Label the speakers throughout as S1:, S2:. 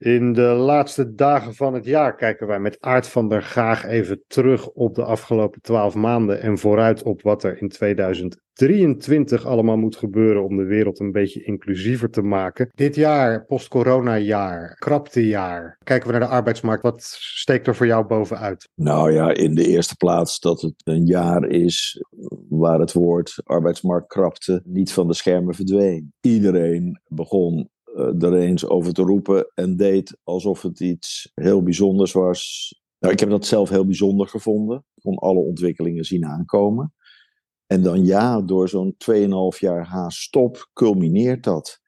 S1: In de laatste dagen van het jaar kijken wij met Aart van der Gaag even terug op de afgelopen twaalf maanden en vooruit op wat er in 2023 allemaal moet gebeuren om de wereld een beetje inclusiever te maken. Dit jaar, post-corona jaar, kraptejaar, kijken we naar de arbeidsmarkt. Wat steekt er voor jou bovenuit?
S2: Nou ja, in de eerste plaats dat het een jaar is waar het woord arbeidsmarktkrapte niet van de schermen verdween. Iedereen begon er eens over te roepen en deed alsof het iets heel bijzonders was. Nou, ik heb dat zelf heel bijzonder gevonden. Kon alle ontwikkelingen zien aankomen. En dan ja, door zo'n 2,5 jaar haast stop culmineert dat.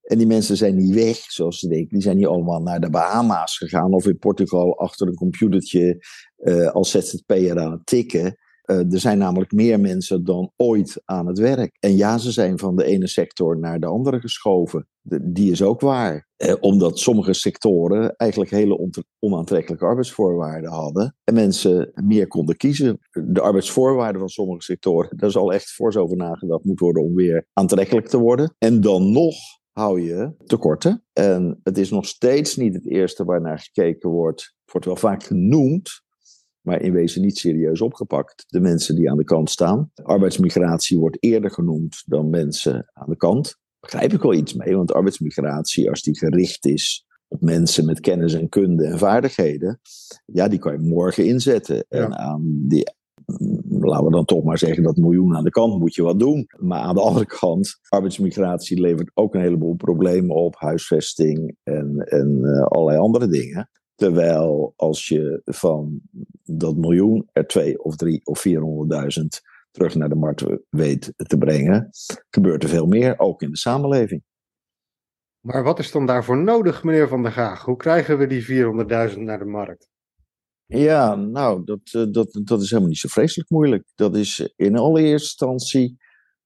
S2: En die mensen zijn niet weg, zoals ze denken. Die zijn niet allemaal naar de Bahama's gegaan of in Portugal achter een computertje uh, als ZZP'er aan het tikken. Uh, er zijn namelijk meer mensen dan ooit aan het werk. En ja, ze zijn van de ene sector naar de andere geschoven. Die is ook waar. Eh, omdat sommige sectoren eigenlijk hele onaantrekkelijke arbeidsvoorwaarden hadden. En mensen meer konden kiezen. De arbeidsvoorwaarden van sommige sectoren, daar zal echt fors over nagedacht moeten worden om weer aantrekkelijk te worden. En dan nog hou je tekorten. En het is nog steeds niet het eerste waar naar gekeken wordt. Het wordt wel vaak genoemd, maar in wezen niet serieus opgepakt. De mensen die aan de kant staan. Arbeidsmigratie wordt eerder genoemd dan mensen aan de kant. Begrijp ik wel iets mee, want arbeidsmigratie, als die gericht is op mensen met kennis en kunde en vaardigheden, ja, die kan je morgen inzetten. En aan die laten we dan toch maar zeggen dat miljoen aan de kant moet je wat doen. Maar aan de andere kant, arbeidsmigratie levert ook een heleboel problemen op, huisvesting en, en uh, allerlei andere dingen. Terwijl als je van dat miljoen er twee of drie of vierhonderdduizend terug naar de markt weet te brengen, gebeurt er veel meer, ook in de samenleving.
S1: Maar wat is dan daarvoor nodig, meneer Van der Gaag? Hoe krijgen we die 400.000 naar de markt?
S2: Ja, nou, dat, eh, dat, dat is helemaal niet zo vreselijk moeilijk. Dat is in allereerste instantie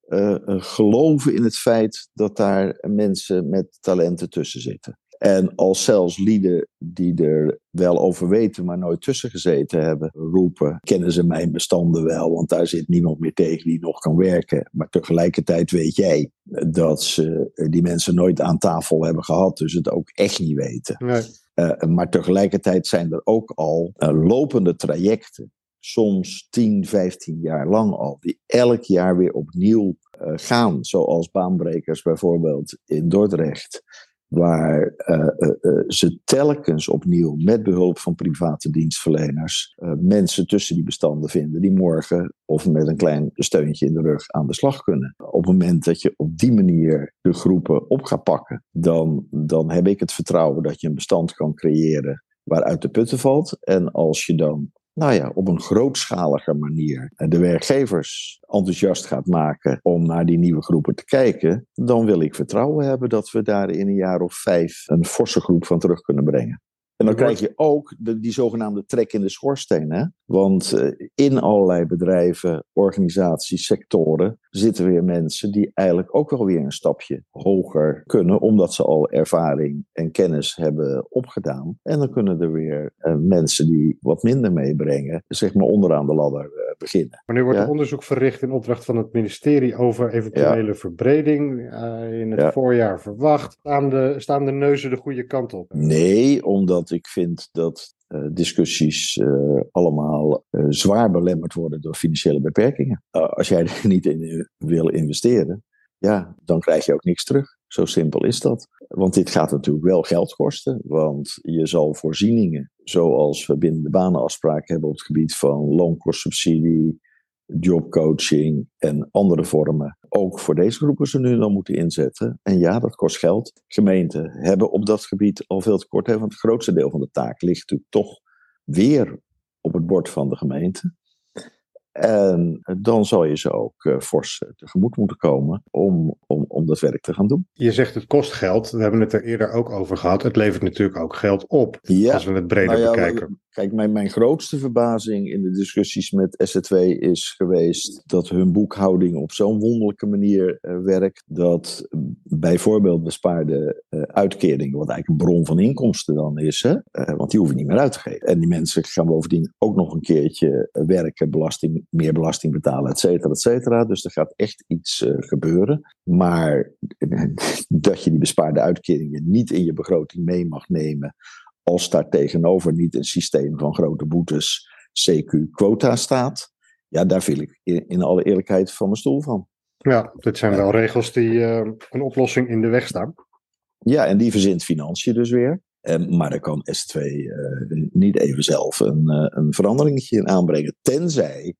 S2: uh, geloven in het feit dat daar mensen met talenten tussen zitten. En als zelfs lieden die er wel over weten, maar nooit tussen gezeten hebben, roepen: kennen ze mijn bestanden wel, want daar zit niemand meer tegen die nog kan werken. Maar tegelijkertijd weet jij dat ze die mensen nooit aan tafel hebben gehad, dus het ook echt niet weten. Nee. Uh, maar tegelijkertijd zijn er ook al uh, lopende trajecten, soms 10, 15 jaar lang al, die elk jaar weer opnieuw uh, gaan. Zoals baanbrekers bijvoorbeeld in Dordrecht waar uh, uh, ze telkens opnieuw met behulp van private dienstverleners mensen tussen die bestanden vinden die morgen of met een klein steuntje in de rug aan de slag kunnen. Op het moment dat je op die manier de groepen op gaat pakken, dan, dan heb ik het vertrouwen dat je een bestand kan creëren waaruit de putten valt. En als je dan nou ja, op een grootschalige manier de werkgevers enthousiast gaat maken om naar die nieuwe groepen te kijken, dan wil ik vertrouwen hebben dat we daar in een jaar of vijf een forse groep van terug kunnen brengen. En dan krijg je ook de, die zogenaamde trek in de schoorsteen. Hè? Want uh, in allerlei bedrijven, organisaties, sectoren zitten weer mensen die eigenlijk ook wel weer een stapje hoger kunnen, omdat ze al ervaring en kennis hebben opgedaan. En dan kunnen er weer uh, mensen die wat minder meebrengen, zeg maar onderaan de ladder uh, beginnen.
S1: Wanneer wordt ja? er onderzoek verricht in opdracht van het ministerie over eventuele ja. verbreding in het ja. voorjaar verwacht? Staan de, staan de neuzen de goede kant op?
S2: Nee, omdat ik vind dat uh, discussies uh, allemaal uh, zwaar belemmerd worden door financiële beperkingen. als jij er niet in wil investeren, ja, dan krijg je ook niks terug. Zo simpel is dat. Want dit gaat natuurlijk wel geld kosten. Want je zal voorzieningen, zoals we binnen de banenafspraak hebben op het gebied van loonkostsubsidie, jobcoaching en andere vormen ook voor deze groepen ze nu dan moeten inzetten. En ja, dat kost geld. Gemeenten hebben op dat gebied al veel tekort, want het grootste deel van de taak ligt natuurlijk toch weer op het bord van de gemeente. En dan zal je ze ook uh, fors uh, tegemoet moeten komen om, om, om dat werk te gaan doen.
S1: Je zegt het kost geld. We hebben het er eerder ook over gehad. Het levert natuurlijk ook geld op. Ja. Als we het breder nou ja, bekijken.
S2: Kijk, mijn, mijn grootste verbazing in de discussies met SZ2 is geweest dat hun boekhouding op zo'n wonderlijke manier uh, werkt. Dat bijvoorbeeld bespaarde uh, uitkeringen, wat eigenlijk een bron van inkomsten dan is, hè, want die hoeven niet meer uit te geven. En die mensen gaan bovendien ook nog een keertje werken, belasting, meer belasting betalen, et cetera, et cetera. Dus er gaat echt iets gebeuren. Maar dat je die bespaarde uitkeringen niet in je begroting mee mag nemen als daar tegenover niet een systeem van grote boetes, CQ-quota staat, ja, daar viel ik in, alle eerlijkheid van mijn stoel van.
S1: Ja, dit zijn wel regels die uh, een oplossing in de weg staan.
S2: Ja, en die verzint financiën dus weer. En, maar daar kan S2 uh, eh, niet even zelf een, uh, een veranderingetje in aanbrengen. Tenzij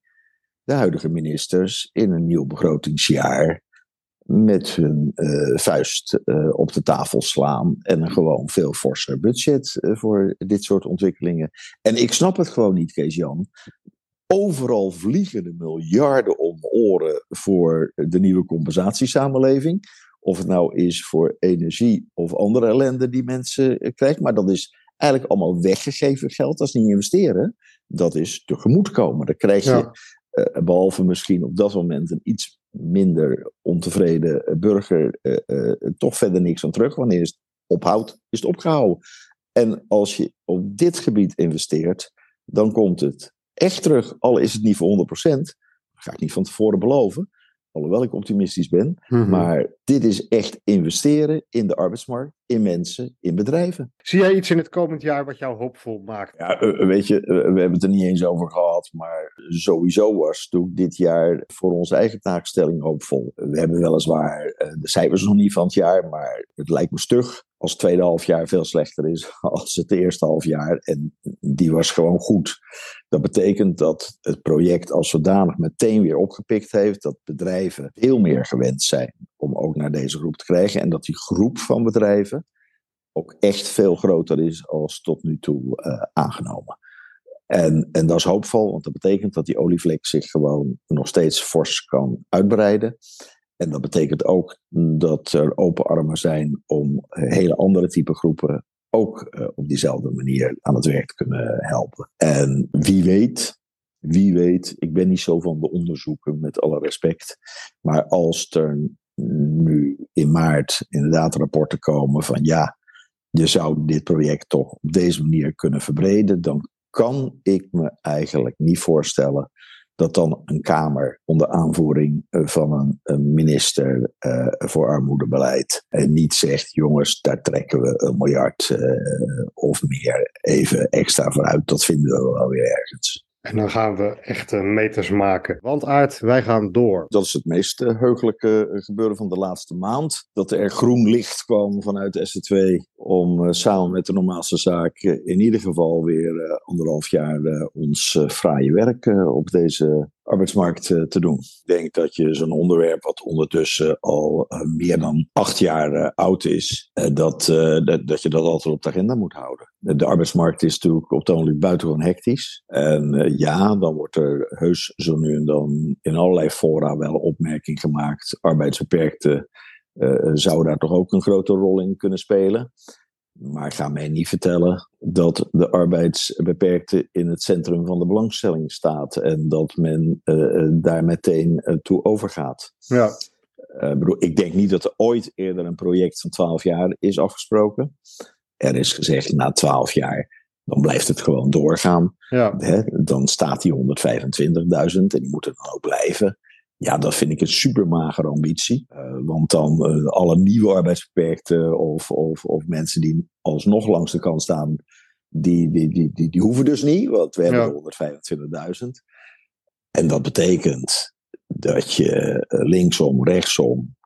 S2: de huidige ministers in een nieuw begrotingsjaar met hun uh, vuist uh, op de tafel slaan en een gewoon veel forser budget uh, voor dit soort ontwikkelingen. En ik snap het gewoon niet, Kees-Jan. Overal vliegen de miljarden om oren voor de nieuwe compensatiesamenleving. Of het nou is voor energie of andere ellende die mensen krijgen. Maar dat is eigenlijk allemaal weggegeven geld. Dat is niet investeren. Dat is tegemoetkomen. Dan krijg je. Behalve misschien op dat moment een iets minder ontevreden burger uh, uh, toch verder niks aan terug. Wanneer het ophoudt, is het opgehouden. En als je op dit gebied investeert, dan komt het echt terug. Al is het niet voor 100%, dat ga ik niet van tevoren beloven. Alhoewel ik optimistisch ben. Mhm. Maar dit is echt investeren in de arbeidsmarkt, in mensen, in bedrijven.
S1: Zie jij iets in het komend jaar wat jou hoopvol maakt?
S2: Ja, weet je, we hebben het er niet eens over gehad. Maar sowieso was toen dit jaar voor onze eigen taakstelling hoopvol. We hebben weliswaar eh, de cijfers nog niet van het jaar. Maar het lijkt me stug als het tweede halfjaar veel slechter is als het eerste halfjaar. En die was gewoon goed. Dat betekent dat het project als zodanig meteen weer opgepikt heeft. Dat bedrijven veel meer gewend zijn om ook naar deze groep te krijgen. En dat die groep van bedrijven ook echt veel groter is als tot nu toe uh, aangenomen. En, en dat is hoopvol, want dat betekent dat die olievlek zich gewoon nog steeds fors kan uitbreiden. En dat betekent ook dat er open armen zijn om hele andere type groepen ook uh, op diezelfde manier aan het werk te kunnen helpen. En wie weet, wie weet, ik ben niet zo van de onderzoeken met alle respect, maar als er nu in maart inderdaad rapporten komen van ja, je zou dit project toch op deze manier kunnen verbreden, dan kan ik me eigenlijk niet voorstellen dat dan een Kamer onder aanvoering eh, van een, minister uh, voor armoedebeleid niet zegt: jongens, daar trekken we een miljard uh, of meer even extra vooruit. Dat vinden we wel weer ergens.
S1: En dan gaan we echte meters maken. Want Aard, wij gaan door.
S2: Dat is het meest heugelijke gebeuren van de laatste maand. Dat er groen licht kwam vanuit de SC2 om samen met de normaalste zaak in ieder geval weer anderhalf jaar ons fraaie werk op deze arbeidsmarkt eh, te doen. Ik denk dat je zo'n onderwerp, wat ondertussen al uh, meer dan acht jaar uh, oud is, dat, dat, dat je dat altijd op de agenda moet houden. De arbeidsmarkt is natuurlijk op het ogenblik buitengewoon hectisch. En ja, dan wordt er heus zo nu en dan in allerlei fora wel opmerking gemaakt. Arbeidsbeperkte zou daar toch ook een grote rol in kunnen spelen. Maar ga mij niet vertellen dat de arbeidsbeperkte in het centrum van de belangstelling staat en dat men uh, daar meteen uh, toe overgaat. Ja. bedoel, ik denk niet dat er ooit eerder een project van 12 jaar is afgesproken. Er is gezegd na 12 jaar, dan blijft het gewoon doorgaan. Ja. Hè? Dan staat die 125.000 en die moeten dan ook blijven. Ja, dat vind ik een supermagere ambitie. Uh, want dan uh, alle nieuwe arbeidsbeperkten of, of, of mensen die alsnog langs de kant staan, die, die, die, die, die hoeven dus niet, want we hebben 125.000. En dat betekent dat je eh, linksom, rechtsom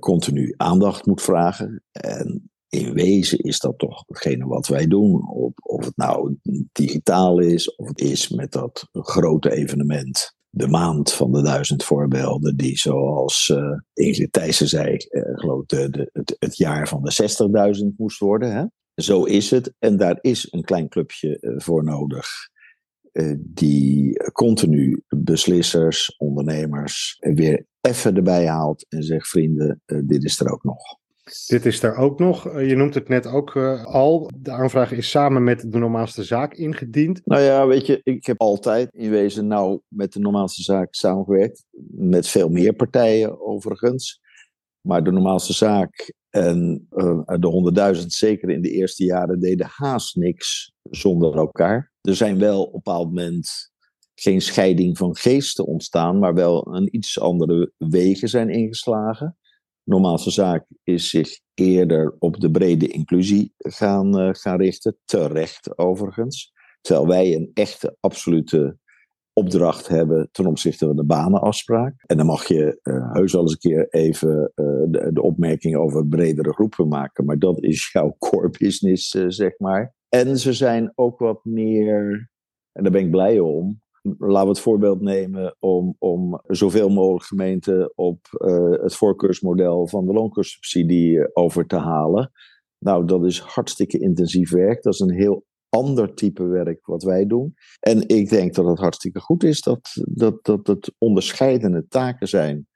S2: continu aandacht moet vragen. En in wezen is dat toch hetgene wat wij doen. Of, of het nou digitaal is, of het is met dat grote evenement de maand van de duizend voorbeelden, die zoals uh, Ingrid Thijssen zei, uh, de, het, jaar van de 60.000 moest worden. Hè? Zo is het. En daar is een klein clubje uh, voor nodig. die continu beslissers, ondernemers weer even erbij haalt en zegt: Vrienden, dit is er ook nog.
S1: Dit is er ook nog. Eh, je noemt het net ook uh, al. De aanvraag is samen met de normaalste zaak ingediend.
S2: Nou ja, weet je, ik heb altijd in wezen nou met de normaalste zaak samengewerkt. Met veel meer partijen overigens. Maar de normaalste zaak en uh, de honderdduizend, zeker in de eerste jaren, deden haast niks zonder elkaar. Er zijn wel op een bepaald moment geen scheiding van geesten ontstaan, maar wel een iets andere wegen zijn ingeslagen. Normaalste zaak is zich eerder op de brede inclusie gaan, uh, gaan richten, terecht overigens. Terwijl wij een echte, absolute opdracht hebben ten opzichte van de banenafspraak. En dan mag je uh, heus wel eens een keer even uh, de, de, opmerking over bredere groepen maken. Maar dat is jouw core business, zeg maar. En ze zijn ook wat meer, en daar ben ik blij om. Laten we het voorbeeld nemen om, om zoveel mogelijk gemeenten op het voorkeursmodel van de loonkurssubsidie over te halen. Nou, dat is hartstikke intensief werk. Dat is een heel ander type werk wat wij doen. En ik denk dat het hartstikke goed is dat, dat, dat het onderscheidende taken zijn,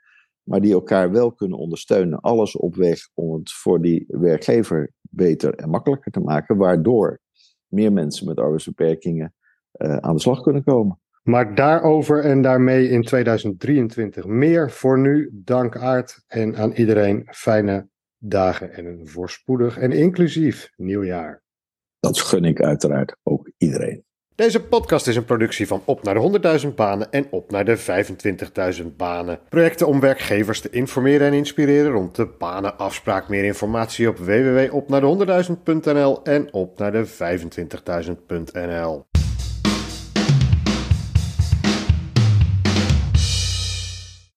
S2: maar die elkaar wel kunnen ondersteunen. Alles op weg om het voor die werkgever beter en makkelijker te maken, waardoor meer mensen met arbeidsbeperkingen uh, aan de slag kunnen komen.
S1: Maar daarover en daarmee in 2023 meer. Voor nu, dank Aard en aan iedereen fijne dagen en een voorspoedig en inclusief nieuwjaar.
S2: Dat gun ik uiteraard ook iedereen.
S1: Deze podcast is een productie van Op naar de 100.000 banen en Op naar de 25.000 banen. Projecten om werkgevers te informeren en inspireren rond de banenafspraak. Meer informatie op www.opnaarde100.000.nl en op naar de 25.000.nl.